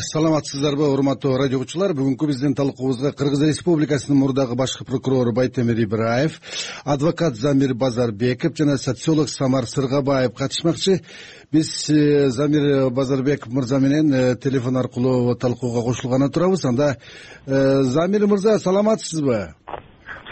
саламатсыздарбы урматтуу радио угуучулар бүгүнкү биздин талкуубузга кыргыз республикасынын мурдагы башкы прокурору байтемир ибраев адвокат замир базарбеков жана социолог самар сыргабаев катышмакчы. Биз э, замир базарбеков мырза менен э, телефон аркылуу талкууга кошулганы турабыз анда э, замир мырза саламатсызбы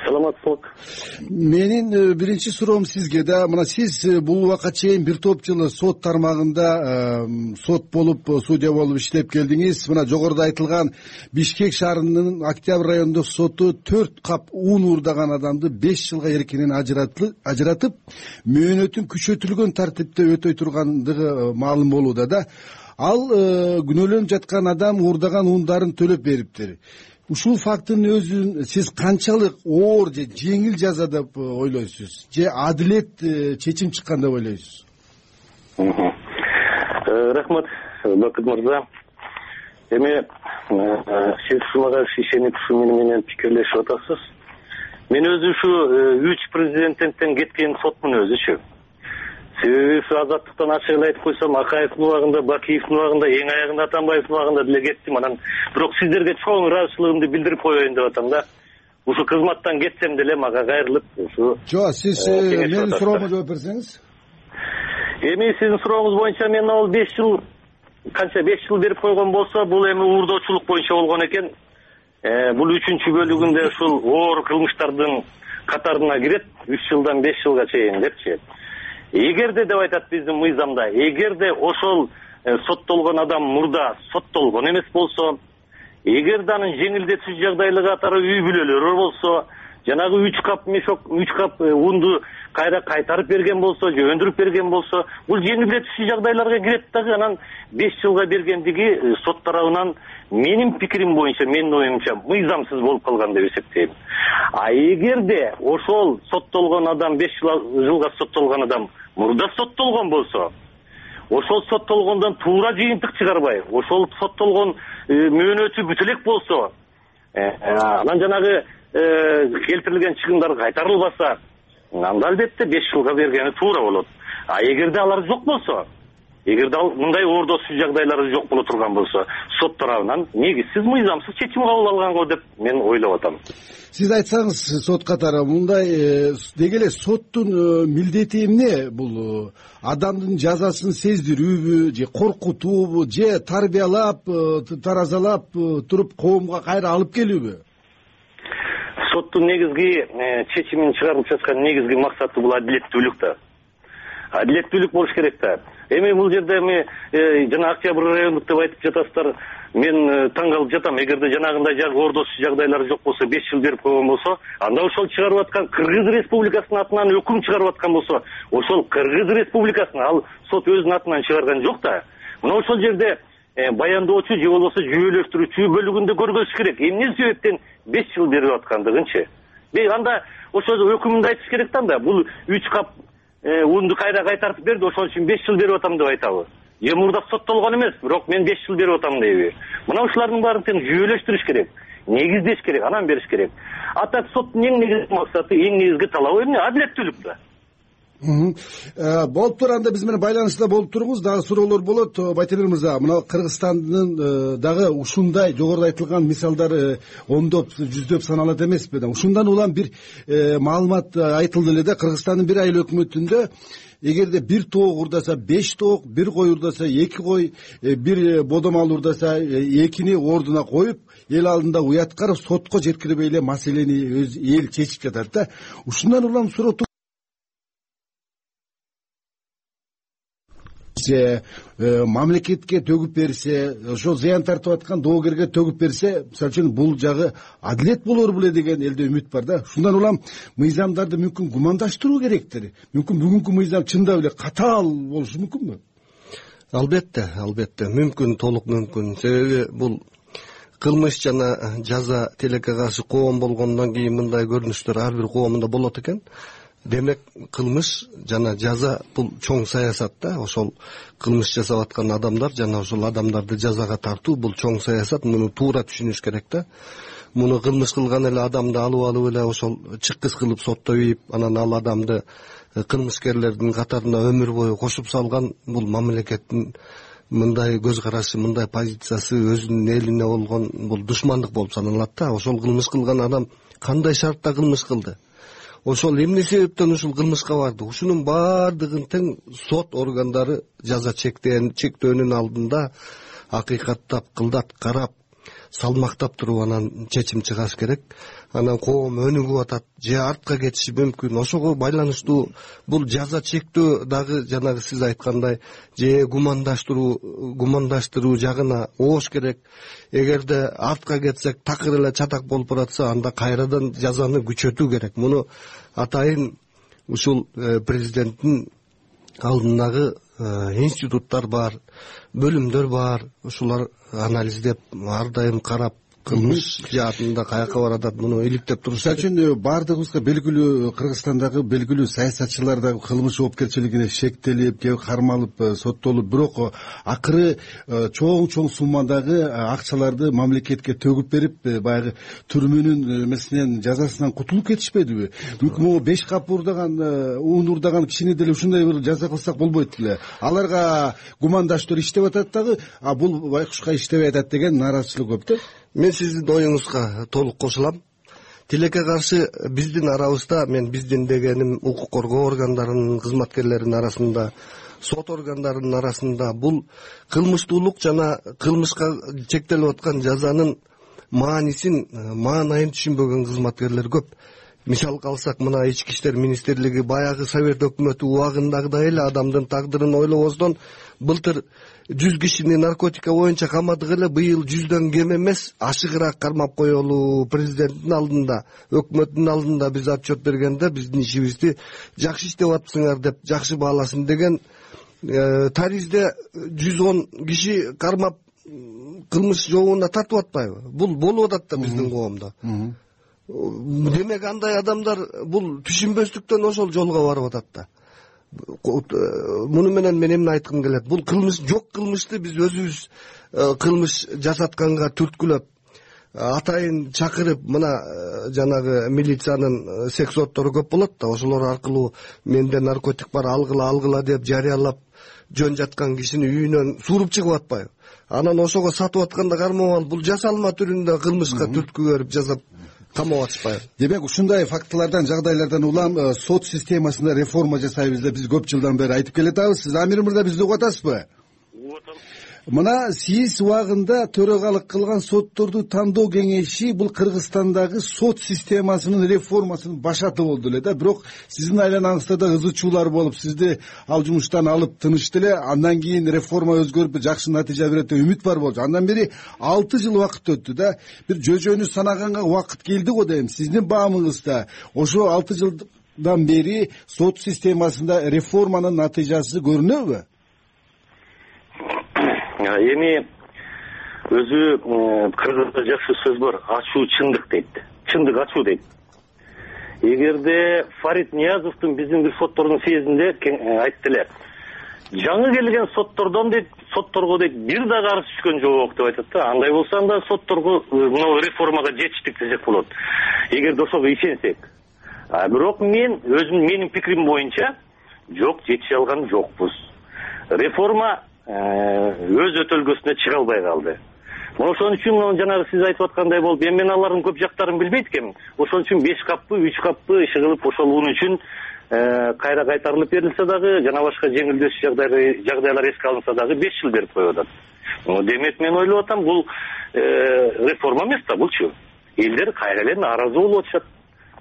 саламатсызбы менин э, биринчи суроом сизге да мына сиз э, бул убакка чейин бир топ жыл сот тармагында э, сот болуп судья болуп иштеп келдиңиз. Мына жогоруда айтылган бишкек шаарынын октябрь райондук соту төрт кап ун уурдаган адамды беш жылга эркинен ажыратып мөөнөтүн күчөтүлгөн тартипте өтөй тургандыгы маалым болууда да. Ал күнөөлөнүп жаткан адам уурдаган ундарын төлөп бериптир ушул фактынын өзүн сиз канчалык оор же жеңил жаза деп э, ойлойсуз же адилет э, чечим чыккан деп ойлойсуз? Э, рахмат бакыт мырза. Эми сиз ушуга ишенип ушу мени менен пикирлешип атасыз. Мен өзү ушу үч президенттен кеткен сотмун өзүчү себеби ушу азаттыктан ачык эле айтып койсом акаевдин убагында бакиевдин убагында эң аягында атамбаевдин убагында деле кеттим анан бирок сиздерге чоң ыраазычылыгымды билдирип коеюн деп атам да. Ушу кызматтан кетсем деле мага кайрылып ушу жок сиз э, менин суроомо жооп берсеңиз. Эми сиздин сурооңуз боюнча мен ал беш жыл канча беш жыл берип койгон болсо бул эми уурдоочулук боюнча болгон экен. Э, бул үчүнчү бөлүгүндө ушул оор кылмыштардын катарына кирет үч жылдан беш жылга чейин депчи эгерде деп айтат биздин мыйзамда эгерде ошол э, соттолгон адам мурда соттолгон эмес болсо эгерде анын жеңилдетүүчү жагдайлыгы катары үй бүлөлөрү болсо жанагы үч кап мешок үч кап э, унду кайра кайтарып берген болсо же өндүрүп берген болсо бул жеңилдетүүчү жагдайларга кирет дагы анан беш жылга бергендиги э, сот тарабынан менин пикирим боюнча менин оюмча мыйзамсыз болуп калган деп эсептейм. А эгерде ошол соттолгон адам беш жылга соттолгон адам мурда соттолгон болсо ошол соттолгондон туура жыйынтык чыгарбай ошол соттолгон э, мөөнөтү бүтө элек болсо анан жанагы келтирилген чыгымдар кайтарылбаса анда албетте беш жылга бергени туура болот. А эгерде алар жок болсо эгерде ал мындай оордосуз жагдайлар жок боло турган болсо сот тарабынан негизсиз мыйзамсыз чечим кабыл алган го деп мен ойлоп атам. Сиз айтсаңыз сот катары мындай э, деги эле соттун э, милдети эмне? Бул э, адамдын жазасын сездирүүбү же коркутуубу же тарбиялап таразалап туруп коомго кайра алып келүүбү соттун негизги чечимин чыгарып жаткан негизги максаты бул адилеттүүлүк да. Адилеттүүлүк болуш керек да. Эми бул жерде эми э, жана октябрь райондук деп айтып жатасыздар мен э, таң калып жатам. Эгерде жанагындай жанагы оордосуз жагдайлар жок болсо беш жыл берип койгон болсо анда ошол чыгарып аткан кыргыз республикасынын атынан өкүм чыгарып аткан болсо ошол кыргыз республикасынын ал сот өзүнүн атынан чыгарган жок да. Мына ошол жерде э, баяндоочу же болбосо жүйөлөштүрүүчү бөлүгүндө көргөзүш керек. Эмне себептен беш жыл берип аткандыгынчы? Анда ошол өкүмүндө айтыш керек да анда. Бул үч кап Э, унду кайра кайтартып берди ошон үчүн беш жыл берип атам деп айтабы. Же мурда соттолгон эмес бирок мен беш жыл берип атам дейби. Мына ушулардын баарын тең жүйөлөштүрүш керек негиздеш керек анан бериш керек. А так соттун эң негизги максаты эң негизги талабы эмне? Адилеттүүлүк да. Э, болуптур анда биз менен байланышта болуп туруңуз. Дагы суроолор болот. Э, байтемир мырза мына кыргызстандын э, дагы ушундай жогоруда айтылган мисалдары ондоп жүздөп саналат эмеспи да. Ушундан улам бир маалымат айтылды эле да. Кыргызстандын бир айыл өкмөтүндө эгерде бир тоок уурдаса беш тоок бир кой уурдаса эки кой бир бодомал уурдаса экини ордуна коюп эл алдында уяткарып сотко жеткирбей эле маселени өз эл чечип жатат да. Ушундан улам суроо Э, мамлекетке төгүп берсе ошол зыян тартып аткан доогерге төгүп берсе мисалы үчүн бул жагы адилет болор беле деген элде үмүт бар да. Ушундан улам мыйзамдарды мүмкүн гумандаштыруу керектир мүмкүн бүгүнкү мыйзам чындап эле катаал болушу мүмкүнбү? Албетте албетте. Мүмкүн толук мүмкүн. Себеби бул кылмыш жана жаза тилекке каршы коом болгондон кийин мындай көрүнүштөр ар бир коомдо болот экен демек кылмыш жана жаза бул чоң саясат да ошол кылмыш жасап аткан адамдар жана ошол адамдарды жазага тартуу бул чоң саясат. Муну туура түшүнүш керек да. Муну кылмыш кылган эле адамды алып алып эле ошол чыккыс кылып соттой ийип анан ал адамды э, кылмышкерлердин катарына өмүр бою кошуп салган бул мамлекеттин мындай көз карашы мындай позициясы өзүнүн элине болгон бул душмандык болуп саналат да. Ошол кылмыш кылган адам кандай шартта кылмыш кылды ошол эмне себептен ушул кылмышка барды? Ушунун баардыгын тең сот органдары жаза чектөөнүн алдында акыйкаттап кылдат карап салмактап туруп анан чечим чыгаш керек. Анан коом өнүгүп атат. Же артка кетиши мүмкүн. Ошого байланыштуу бул жаза чектөө дагы жанагы сиз айткандай же гумандаштыруу гумандаштыруу жагына оош керек. Эгерде артка кетсек такыр эле чатак болуп баратса анда кайрадан жазаны күчөтүү керек. Муну атайын ушул э, президенттин алдындагы институттар бар бөлүмдөр бар. Ушулар анализдеп ар дайым карап кылмыш. Жаатында каяка баратат муну иликтеп туруш мисалы үчүн э, баардыгыбызга белгилүү кыргызстандагы белгилүү саясатчылар дагы кылмыш жоопкерчилигине шектелип кээ кармалып э, соттолуп бирок э, акыры чоң чоң суммадагы акчаларды мамлекетке төгүп берип баягы түрмөнүн эмесинен жазасынан кутулуп кетишпедиби? Мүмкүн могу беш кап уурдаган ун уурдаган кишини деле ушундай бир жаза кылсак болбойт беле аларга гумандаштоо иштеп атат дагы а бул байкушка иштебей атат деген нааразычылык көп да мен сиздин оюңузга толук кошулам. Тилекке каршы биздин арабызда мен биздин дегеним укук коргоо органдарынын кызматкерлеринин арасында сот органдарынын арасында бул кылмыштуулук жана кылмышка чектелип аткан жазанын маанисин маанайын түшүнбөгөн кызматкерлер көп мисалга алсак мына ички иштер министрлиги баягы совет өкмөтү убагындагыдай эле адамдын тагдырын ойлобостон былтыр жүз кишини наркотика боюнча камадык эле быйыл жүздөн кем эмес ашыгыраак кармап коелу президенттин алдында өкмөттүн алдында биз отчет бергенде биздин ишибизди жакшы иштеп атыпсыңар деп жакшы бааласын деген э, таризде жүз он киши кармап кылмыш жообуна тартып атпайбы? Бул болуп атат да биздин коомдо демек андай адамдар бул түшүнбөстүктөн ошол жолго барып атат да. Муну менен мен эмне айткым келет? Бул кылмыш жок кылмышты биз өзүбүз э, кылмыш жасатканга түрткүлөп э, атайын чакырып мына э, жанагы милициянын секс оттору көп болот да. Ошолор аркылуу менде наркотик бар алгыла алгыла деп жарыялап жөн жаткан кишини үйүнөн сууруп чыгып атпайбы? Анан ошого сатып атканда кармап алып бул жасалма түрүндө кылмышка түрткү берип жасап камап атышпайбы демек ушундай фактылардан жагдайлардан улам э, сот системасында реформа жасайбыз деп биз көп жылдан бери айтып келатабыз сиз амир мырза бизди угуп атасызбы? Угуп атам мына сиз убагында төрагалык кылган сотторду тандоо кеңеши бул кыргызстандагы сот системасынын реформасынын башаты болду эле да. Бирок сиздин айланаңызда да ызы чуулар болуп сизди ал жумуштан алып тынышты эле. Андан кийин реформа өзгөрүп жакшы натыйжа берет деп үмүт бар болчу. Андан бери алты жыл убакыт өттү да. Бир жөө санаганга убакыт келди го дейм. Сиздин баамыңызда ошо алты жылдан бери сот системасында реформанын натыйжасы көрүнөбү эми өзү кыргызда жакшы сөз бар ачуу чындык дейт. Чындык ачуу дейт. Эгерде фарид ниязовдун биздин бир соттордун съездинде э, айтты эле жаңы келген соттордон дейт сотторго дейт бир дагы арыз түшкөн жок деп айтат да. Андай болсо анда сотторго э, мына реформага жетиштик десек болот. Эгерде ошого ишенсек. Бирок мен өзүм менин пикирим боюнча жок жетише алган жокпуз. Реформа Э, өз өтөлгөсүнө чыга албай калды. Ошон үчүн жанагы сиз айтып аткандай болуп эми мен алардын көп жактарын билбейт экенмин ошон үчүн беш каппы үч каппы иши кылып ошолун үчүн э, кайра кайтарылып берилсе дагы жана башка жеңилдетүү жагдайлар эске алынса дагы беш жыл берип коюп атат демек мен ойлоп атам бул э, реформа эмес да булчу элдер кайра эле нааразы болуп атышат.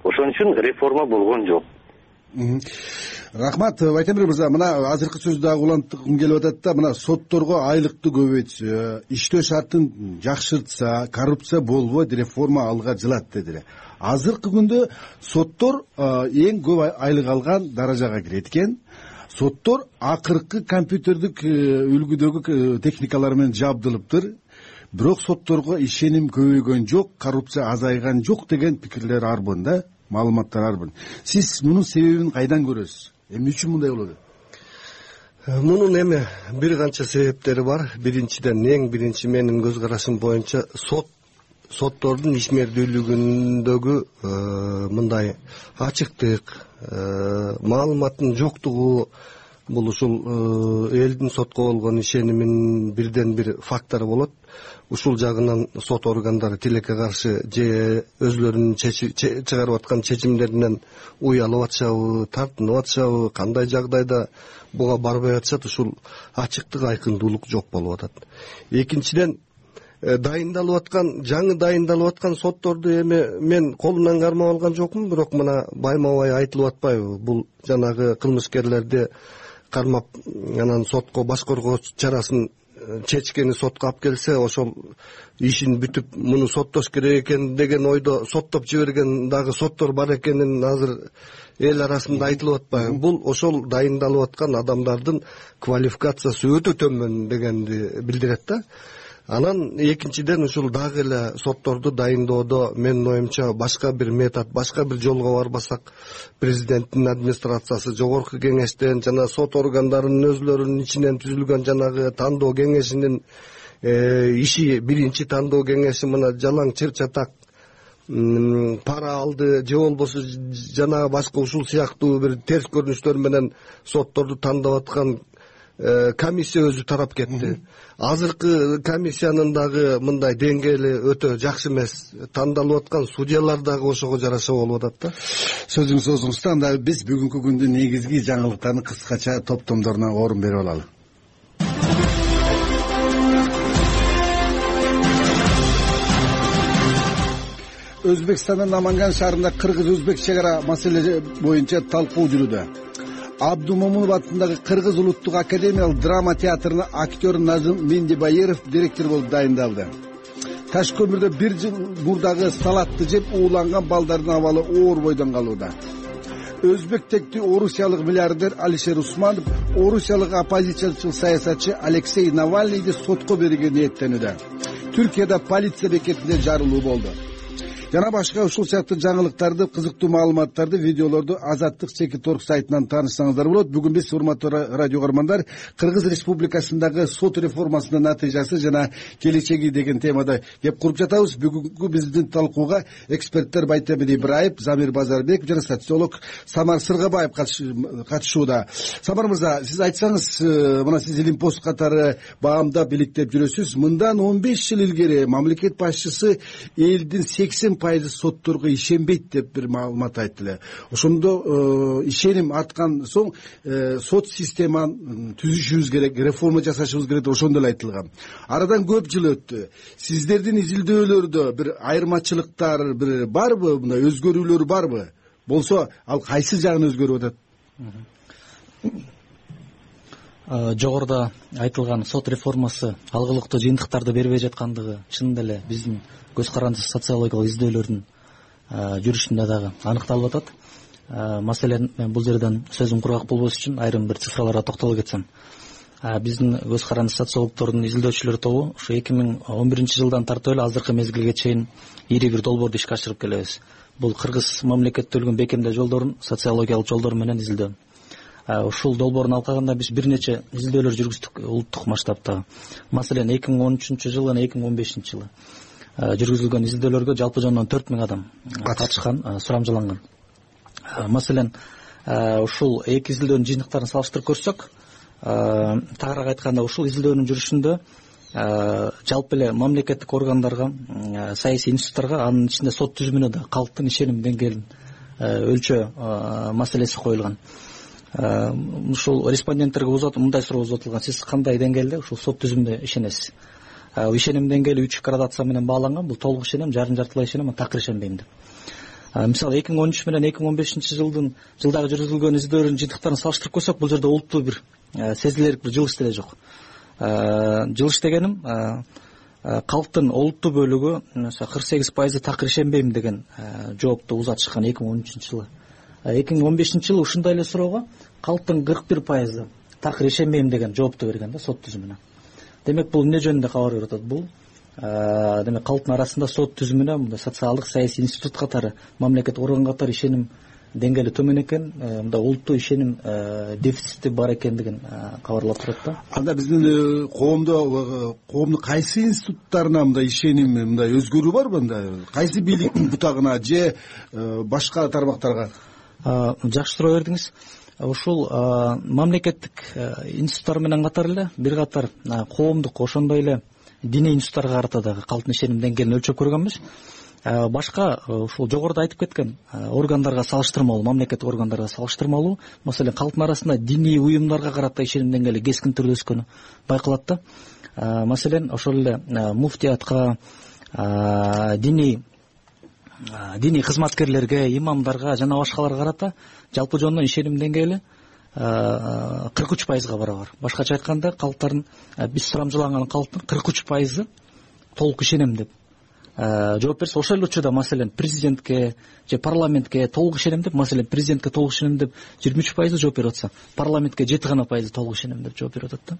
Ошон үчүн реформа болгон жок рахмат байтемир мырза мына азыркы сөздү дагы уланткым келип атат да мына сотторго айлыкты көбөйтсө иштөө шартын жакшыртса коррупция болбойт реформа алга жылат деди. Эле азыркы күндө соттор эң көп айлык алган даражага кирет экен соттор акыркы компьютердик э, үлгүдөгү э, техникалар менен жабдылыптыр. Бирок сотторго ишеним көбөйгөн жок коррупция азайган жок деген пикирлер арбын да маалыматтар арбын сиз мунун себебин кайдан көрөсүз? Эмне үчүн мындай болот? Мунун эми бир канча себептери бар. Биринчиден эң биринчи менин көз карашым боюнча сот соттордун ишмердүүлүгүндөгү э, мындай ачыктык э, маалыматтын жоктугу бул ушул элдин сотко болгон ишениминин бирден бир фактору болот. Ушул жагынан сот органдары тилекке каршы же өзүлөрүнүн чыгарып аткан чечимдеринен уялып атышабы тартынып атышабы кандай жагдайда буга барбай атышат ушул ачыктык айкындуулук жок болуп атат. Экинчиден э, дайындалып аткан жаңы дайындалып аткан сотторду эми мен колумнан кармап алган жокмун бирок мына байма бай айтылып атпайбы. Бул жанагы кылмышкерлерди кармап анан сотко баш коргоо чарасын чечкени сотко алып келсе ошол ишин бүтүп муну соттош керек экен деген ойдо соттоп жиберген дагы соттор бар экенин азыр эл арасында айтылып атпайбы. Бул ошол дайындалып аткан адамдардын квалификациясы өтө төмөн дегенди билдирет да анан экинчиден ушул дагы эле сотторду дайындоодо менин оюмча башка бир метод башка бир жолго барбасак президенттин администрациясы жогорку кеңештен жана сот органдарынын өзүлөрүнүн ичинен түзүлгөн жанагы тандоо кеңешинин э, иши биринчи тандоо кеңеши мына жалаң чыр чатак пара алды же болбосо жанагы башка ушул сыяктуу бир терс көрүнүштөр менен сотторду тандап аткан комиссия өзү тарап кетти. Азыркы комиссиянын дагы мындай деңгээли өтө жакшы эмес. Тандалып аткан судьялар дагы ошого жараша болуп атат да. Сөзүңүз озуңузду анда биз бүгүнкү күндүн негизги жаңылыктарын кыскача топтомдоруна орун берип алалы. Өзбекстандын наманган шаарында кыргыз өзбек чек ара маселе боюнча талкуу жүрүүдө абдумомунов атындагы кыргыз улуттук академиялык драма театрына актер назым мендибаеров директор болуп дайындалды. Таш көмүрдө бир жыл мурдагы салатты жеп ууланган балдардын абалы оор бойдон калууда. Өзбек тектүү орусиялык миллиардер алишер усманов орусиялык оппозициячыл саясатчы алексей навальныйди сотко берүүгө ниеттенүүдө. Түркияда полиция бекетинде жарылуу болду жана башка ушул сыяктуу жаңылыктарды кызыктуу маалыматтарды видеолорду азаттык чекит орг сайтынан таанышсаңыздар болот. Бүгүн биз урматтуу радио угармандар кыргыз республикасындагы сот реформасынын натыйжасы жана келечеги деген темада кеп куруп жатабыз. Бүгүнкү биздин талкууга эксперттер байтемир ибраев замир базарбеков жана социолог самар сыргабаев катышууда. Самар мырза сиз айтсаңыз э, мына сиз илим пост катары баамдап иликтеп жүрөсүз. Мындан он беш жыл илгери мамлекет башчысы элдин сексен пайызы сотторго ишенбейт деп бир маалымат айтты эле ошондо э, ишеним арткан соң э, сот системаны түзүшүбүз керек реформа жасашыбыз керек деп ошондо эле айтылган. Арадан көп жыл өттү. Сиздердин изилдөөлөрдө бир айырмачылыктар бир барбы? Мындай өзгөрүүлөр барбы? Болсо ал кайсы жагын өзгөрүп атат жогоруда айтылган сот реформасы алгылыктуу жыйынтыктарды бербей жаткандыгы чынында эле биздин көз каранды социологиялык издөөлөрдүн жүрүшүндө дагы аныкталып атат. Маселен мен бул жерден сөзүм кургак болбош үчүн айрым бир цифраларга токтоло кетсем. Биздин көз каранды социологдордун изилдөөчүлөр тобу ушу эки миң он биринчи жылдан тартып эле азыркы мезгилге чейин ири бир долбоорду ишке ашырып келебиз. Бул кыргыз мамлекетте өлгөн бекемдөө жолдорун социологиялык жолдор менен изилдөө ушул долбоордун алкагында биз бир нече изилдөөлөр жүргүздүк улуттук масштабта. Маселен эки миң он үчүнчү жылы жана эки миң он бешинчи жылы жүргүзүлгөн изилдөөлөргө жалпы жонунан төрт миң адам катышкан. сурамжыланган маселен ушул эки изилдөөнүн жыйынтыктарын салыштырып көрсөк тагыраак айтканда ушул изилдөөнүн жүрүшүндө жалпы эле мамлекеттик органдарга саясий институттарга анын ичинде сот түзүмүнө да калктын ишеним деңгээлин өлчөө маселеси коюлган ушул респонденттерге мындай суроо узатылган. Сиз кандай деңгээлде ушул сот түзүмүнө ишенесиз? Ишеним деңгээли үч градация менен бааланган бул толук ишенем жарым жартылай ишенем такыр ишенбейм деп. Мисалы эки миң он үч менен эки миң он бешинчи жылдын жылдагы жүргүзүлгөн изилдөөлөрдүн жыйынтыктарын салыштырып көрсөк бул жерде улуттуу бир сезилерлик бир жылыш деле жок. Жылыш дегеним калктын олуттуу бөлүгү кырк сегиз пайызы такыр ишенбейм деген жоопту узатышкан эки миң он үчүнчү жылы эки миң он бешинчи жылы ушундай эле суроого калктын кырк бир пайызы такыр ишенбейм деген жоопту берген да сот түзүмүнө. Демек бул эмне жөнүндө кабар берип атат? Бул демек калктын арасында сот түзүмүнө мындай социалдык саясий институт катары мамлекеттик орган катары ишеним деңгээли төмөн экен мындай улуттуу ишеним дефицити бар экендигин кабарлап турат да. Анда биздин э, коомдо коомдун кайсы институттарына мындай ишеним мындай өзгөрүү барбы мындай кайсы бийликтин бутагына же э, башка тармактарга? Жакшы суроо бердиңиз ушул мамлекеттик институттар менен катар эле бир катар коомдук ошондой эле диний институттарга карата дагы калктын ишеним деңгээлин өлчөп көргөнбүз. Башка ушул жогоруда айтып кеткен органдарга салыштырмалуу мамлекеттик органдарга салыштырмалуу маселен калктын арасында диний уюмдарга карата ишеним деңгээли кескин түрдө өскөнү байкалат да. Маселен ошол эле муфтиятка диний диний кызматкерлерге имамдарга жана башкаларга карата жалпы жонунан ишеним деңгээли кырк үч пайызга барабар. Башкача айтканда калктардын биз сурамжыланган калктын кырк үч пайызы толук ишенем деп. Жооп берсе ошол эле учурда маселен президентке же парламентке толук ишенем деп маселен президентке толук ишенем деп жыйырма үч пайызы жооп берип атса парламентке жети гана пайызы толук ишенем деп жооп берип атат да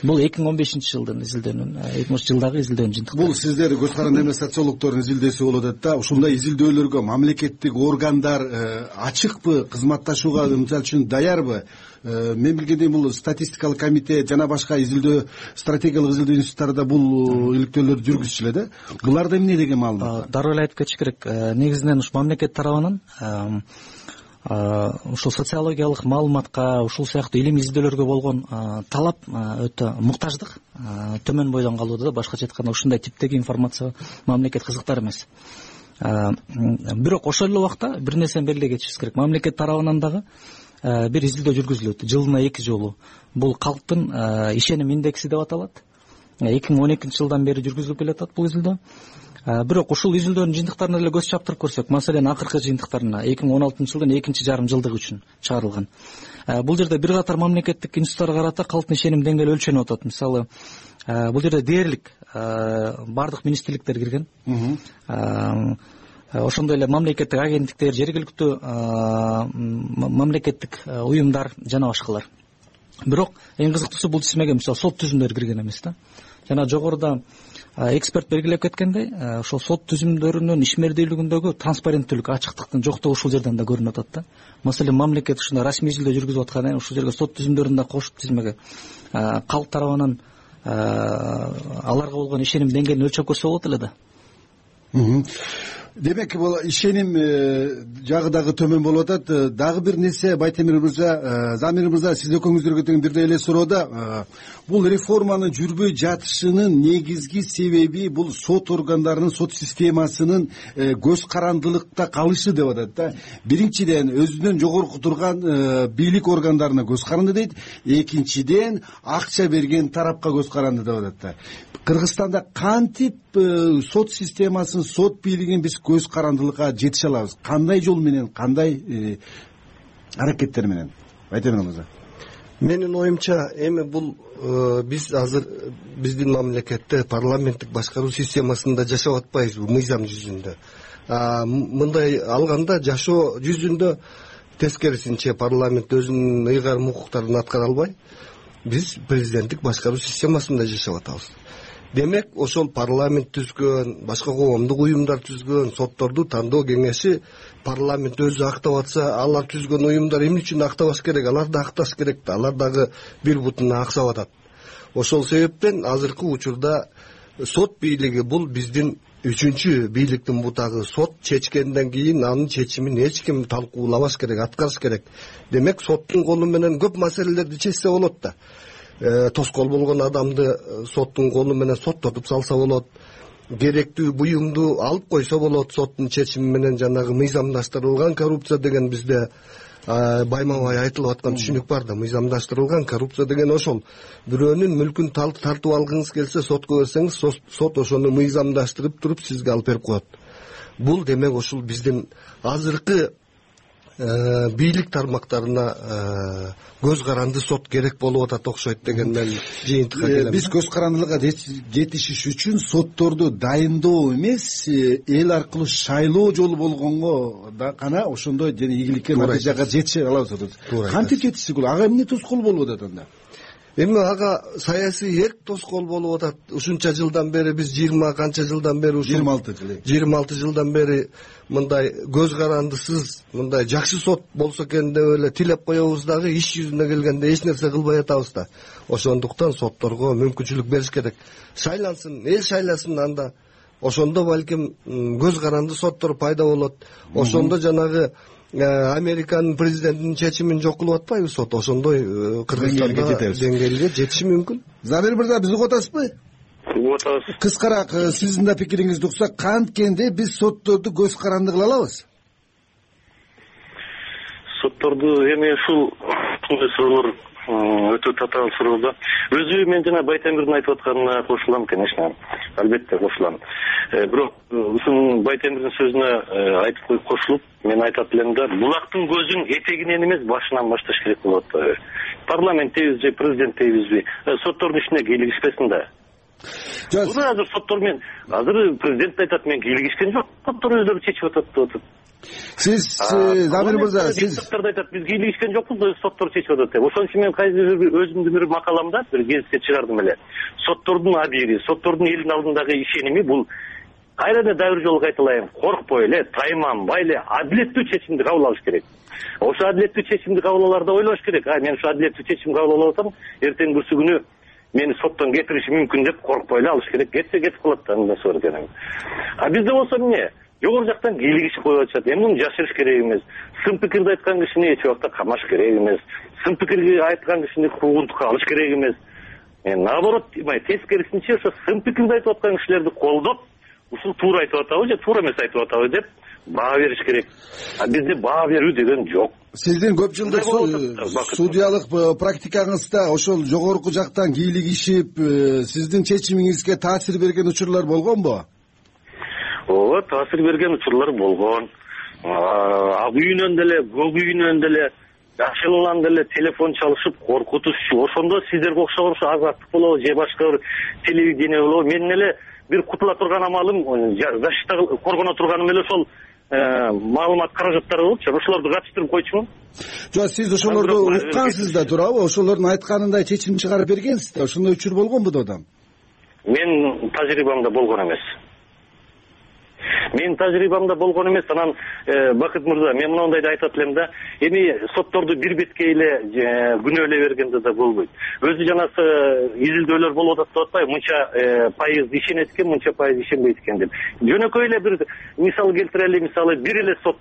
бул эки миң он бешинчи жылдын изилдөөнүн эки миң жылдагы изилдөөнүн жыйынтыгы. Бул сиздер көз каранды эмес социологдордун изилдөөсү болуп атат да ушундай изилдөөлөргө мамлекеттик органдар э, ачыкпы кызматташууга мисалы үчүн даярбы? Э, мен билгендей бул статистикалык комитет жана башка изилдөө стратегиялык изилдөө институттары да бул иликтөөлөрдү жүргүзүшү эле да буларда эмне деген маалымат? Бар дароо эле айтып кетиш керек. Э, негизинен ушу мамлекет тарабынан ушул социологиялык маалыматка ушул сыяктуу илимий изилдөөлөргө болгон талап өтө муктаждык. Төмөн бойдон калууда да башкача айтканда ушундай типтеги информацияга мамлекет кызыктар эмес. Бирок ошол эле убакта бир нерсени белгилей кетишибиз керек. Мамлекет тарабынан дагы бир изилдөө жүргүзүлөт. Жылына эки жолу. Бул калктын ишеним индекси деп аталат. Эки миң он экинчи жылдан бери жүргүзүлүп келеатат бул изилдөө бирок ушул изилдөөнүн жыйынтыктарына эле көз чаптырып көрсөк. Маселен акыркы жыйынтыктарына эки миң он алтынчы жылдын экинчи жарым жылдыгы үчүн чыгарылган. Э, бул жерде бир катар мамлекеттик институттарга карата калктын ишеним деңгээли өлчөнүп атат. Мисалы э, бул жерде дээрлик баардык министрликтер кирген. Ошондой эле мамлекеттик агенттиктер жергиликтүү мамлекеттик уюмдар жана башкалар. Бирок эң кызыктуусу бул тизмеге мисалы сот түзүмдөрү кирген эмес да. Жана жогоруда эксперт белгилеп кеткендей ошол сот түзүмдөрүнүн ишмердүүлүгүндөгү транспаренттүүлүк ачыктыктын жоктугу ушул жерден да көрүнүп атат да маселен мамлекет ушундай расмий изилдөө жүргүзүп аткандан кийин ушул жерге сот түзүмдөрүн да кошуп тизмеге калк тарабынан аларга болгон ишеним деңгээлин өлчөп көрсө болот эле да демек бул ишеним э, жагы дагы төмөн болуп атат. Э, дагы бир нерсе байтемир мырза э, замир мырза сиз экөөңүздөргө тең бирдей эле суроо да бул реформанын жүрбөй жатышынын негизги себеби бул сот органдарынын сот системасынын көз карандылыкта калышы деп атат да. Биринчиден өзүнөн жогорку турган бийлик органдарына көз каранды дейт. Экинчиден акча берген тарапка көз каранды деп атат да. Кыргызстанда кантип сот системасын сот бийлигин биз көз карандылыкка жетише алабыз. Кандай жол менен кандай э, аракеттер менен? Байтемир мырза менин оюмча эми бул э, биз азыр биздин мамлекетте парламенттик башкаруу системасында жашап атпайбызбы мыйзам жүзүндө. Мындай алганда жашоо жүзүндө тескерисинче парламент өзүнүн ыйгарым укуктарын аткара албай биз президенттик башкаруу системасында жашап атабыз демек ошол парламент түзгөн башка коомдук уюмдар түзгөн сотторду тандоо кеңеши парламент өзү актап атса алар түзгөн уюмдар эмне үчүн актабаш керек? Алар да акташ керек да. Алар дагы бир бутуна аксап атат. Ошол себептен азыркы учурда сот бийлиги бул биздин үчүнчү бийликтин бутагы сот чечкенден кийин анын чечимин эч ким талкуулабаш керек аткарыш керек. Демек соттун колу менен көп маселелерди чечсе болот да тоскоол болгон адамды э, соттун колу менен соттотуп салса болот керектүү буюмду алып койсо болот соттун чечими менен жанагы мыйзамдаштырылган коррупция деген бизде байма бай айтылып аткан түшүнүк бар да мыйзамдаштырылган коррупция деген ошол. Бирөөнүн мүлкүн тартып алгыңыз келсе сотко берсеңиз сот ошону мыйзамдаштырып туруп сизге алып берип коет. Бул демек ушул биздин азыркы Э, бийлик тармактарына э, көз каранды сот керек болуп атат окшойт деген мен жыйынтыкка э, келем биз көз карандылыкка жетишиш үчүн сотторду дайындоо эмес эл аркылуу шайлоо жолу болгонго гана ошондой ийгиликке натыйжага жетише алабыз туура кантип жетишсек болот? Ага эмне тоскоол болуп атат анда эми ага саясий эрк тоскоол болуп атат. Ушунча жылдан бери биз жыйырма канча жылдан бери ушу жыйырма алты жыл жыйырма алты жылдан бери мындай көз карандысыз мындай жакшы сот болсо экен деп эле тилеп коебуз дагы иш жүзүнө келгенде эч нерсе кылбай атабыз да. Ошондуктан сотторго мүмкүнчүлүк бериш керек. Шайлансын эл шайласын анда. Ошондо балким көз каранды соттор пайда болот. Ошондо жанагы американын президентинин чечимин жок кылып атпайбы сот? Ошондой э, кыргызстанда деңгээлге жетиши мүмкүн. Замир мырза бизди угуп атасызбы? Угуп атабыз. Кыскараак э, сиздин да пикириңизди уксак канткенде биз сотторду көз каранды кыла алабыз. Сотторду эми ушул ушундай суроолор өтө татаал суроо да өзү мен жана байтемирдин айтып атканына кошулам конечно албетте кошулам. Э, бирок э, ушунун байтемирдин сөзүнө э, айтып кошулуп мен айтат элем да булактын көзүн этегинен эмес башынан башташ керек болуп атпайбы парламент дейбизби президент дейбизби соттордун ишине кийлигишпесин да жок азыр соттор менен азыр президент да айтат мен кийлигишкен жок. Соттор өздөрү чечип атат деп атат. Сиз замир мырза сиз депутаттар да айтат биз кийлигишкен жокпуз соттор чечип атат деп. Ошон үчүн мен кайсы бир өзүмдүн бир макаламда бир гезитке чыгардым эле. Соттордун абийири соттордун элдин алдындагы ишеними бул кайра эле дагы бир жолу кайталайм. Коркпой эле тайманбай эле адилеттүү чечимди кабыл алыш керек. Ошо адилеттүү чечимди кабыл алаарда ойлош керек. А мен ушу адилеттүү чечим кабыл алып атам эртең бүрсү күнү мени соттон кетириши мүмкүн деп коркпой эле алыш керек. Кетсе кетип калат да андан бар экен а бизде болсо эмне? Жогору жактан кийлигишип коюп атышат. Эми муну жашырыш керек эмес. Сын пикирди айткан кишини эч убакта камаш керек эмес. Сын пикирди айткан кишини куугунтукка алыш керек эмес. Наоборот мына тескерисинче ошо сын пикирди айтып аткан кишилерди колдоп ушул туура айтып атабы же туура эмес айтып атабы деп баа бериш керек. А бизде баа берүү деген жок. Сиздин көп жылдык судьялык э, практикаңызда ошол жогорку жактан кийлигишип э, сиздин чечимиңизге таасир берген учурлар болгонбу ооба таасир берген учурлар болгон. Ак үйүнөн деле көк үйүнөн деле жакшылан деле телефон чалышып коркутушчу. Ошондо сиздерге окшогон ошо азаттык болобу же башка бир телевидение болобу. Менин эле бир кутула турган амалым защита коргоно турганым эле ошол маалымат каражаттары болчу. Ошолорду катыштырып койчумун. Жок сиз ошолорду уккансыз да туурабы? Ошолордун айтканындай чечим чыгарып бергенсиз да ошондой учур болгонбу дагы менин тажрыйбамда болгон эмес менин тажрыйбамда болгон эмес анан э, бакыт мырза мен мондойду айтат элем да. Эми сотторду бир беткей эле күнөөлөй бергенде да болбойт. Өзү жанагы изилдөөлөр болуп атат деп атпайбы мынча э, пайыз ишенет экен мынча пайыз ишенбейт экен деп. Жөнөкөй эле бир мисал келтирели мисалы бир эле сот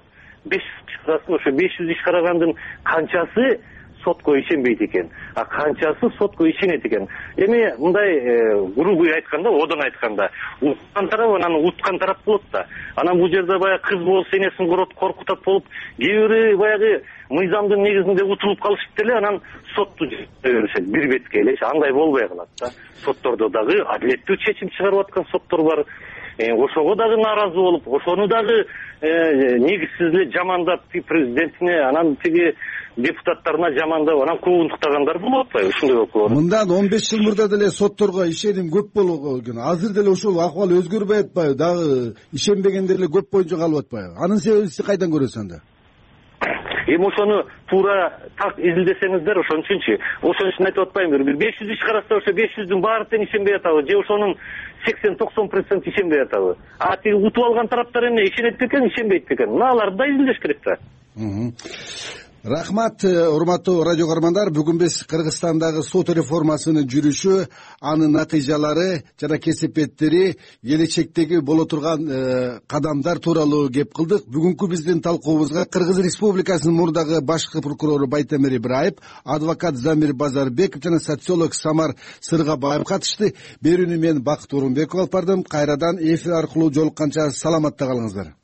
беш жүз иш карасын ошо беш жүз иш карагандын канчасы сотко ишенбейт экен. А канчасы сотко ишенет экен. Эми мындай э, грубый айтканда одон айтканда уткан тарап анан уткан тарап болот да. Анан бул жерде баягы кыз болсо энесин коркутат болуп кээ бири баягы мыйзамдын негизинде утулуп калышып деле анан сотту беришет бир бетке. Эле андай болбой калат да. Соттордо дагы адилеттүү чечим чыгарып аткан соттор бар. Э, ошого дагы нааразы болуп ошону дагы э, негизсиз эле жамандап президентине анан тиги депутаттарына жамандап анан куугунтуктагандар болуп атпайбы ушундай окуялар мындан он беш жыл мурда деле сотторго ишеним көп болгон экен азыр деле ошол акыбал өзгөрбөй атпайбы дагы ишенбегендер эле көп боюнча калып атпайбы. Анын себебин сиз кайдан көрөсүз анда? Эми ошону туура так изилдесеңиздер ошон үчүнчү. Ошон үчүн айтып атпаймынбы бир. Беш жүз иш караса ошо беш жүздүн баары тең ишенбей атабы же ошонун сексен токсон процент ишенбей атабы. А тиги утуп алган тараптар эмне? Ишенет бекен ишенбейт бекен мыналарды да изилдеш керек да рахмат э, урматтуу радио каармандар. Бүгүн биз кыргызстандагы сот реформасынын жүрүшү анын натыйжалары жана кесепеттери келечектеги боло турган э, кадамдар тууралуу кеп кылдык. Бүгүнкү биздин талкуубузга кыргыз республикасынын мурдагы башкы прокурору байтемир ибраев адвокат замир базарбеков жана социолог самар сыргабаев катышты. Берүүнү мен бакыт орунбеков алып бардым. Кайрадан эфир аркылуу жолукканча саламатта калыңыздар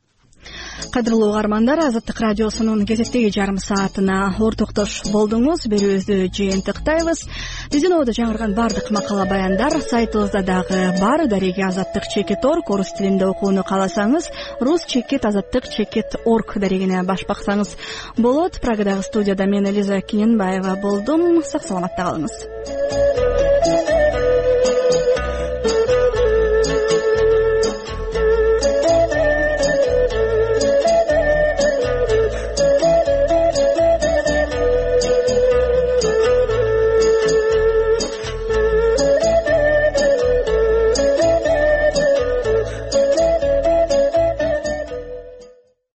кадырлуу угармандар. Азаттык радиосунун кезектеги жарым саатына ортоктош болдуңуз. Берүүбүздү жыйынтыктайбыз биздин ободо жаңырган баардык макала баяндар сайтыбызда дагы бар. Дареги азаттык чекит орг орус тилинде окууну кааласаңыз рус чекит азаттык чекит орг дарегине баш баксаңыз болот. Прагадагы студияда мен элиза кененбаева болдум. Сак саламатта калыңыз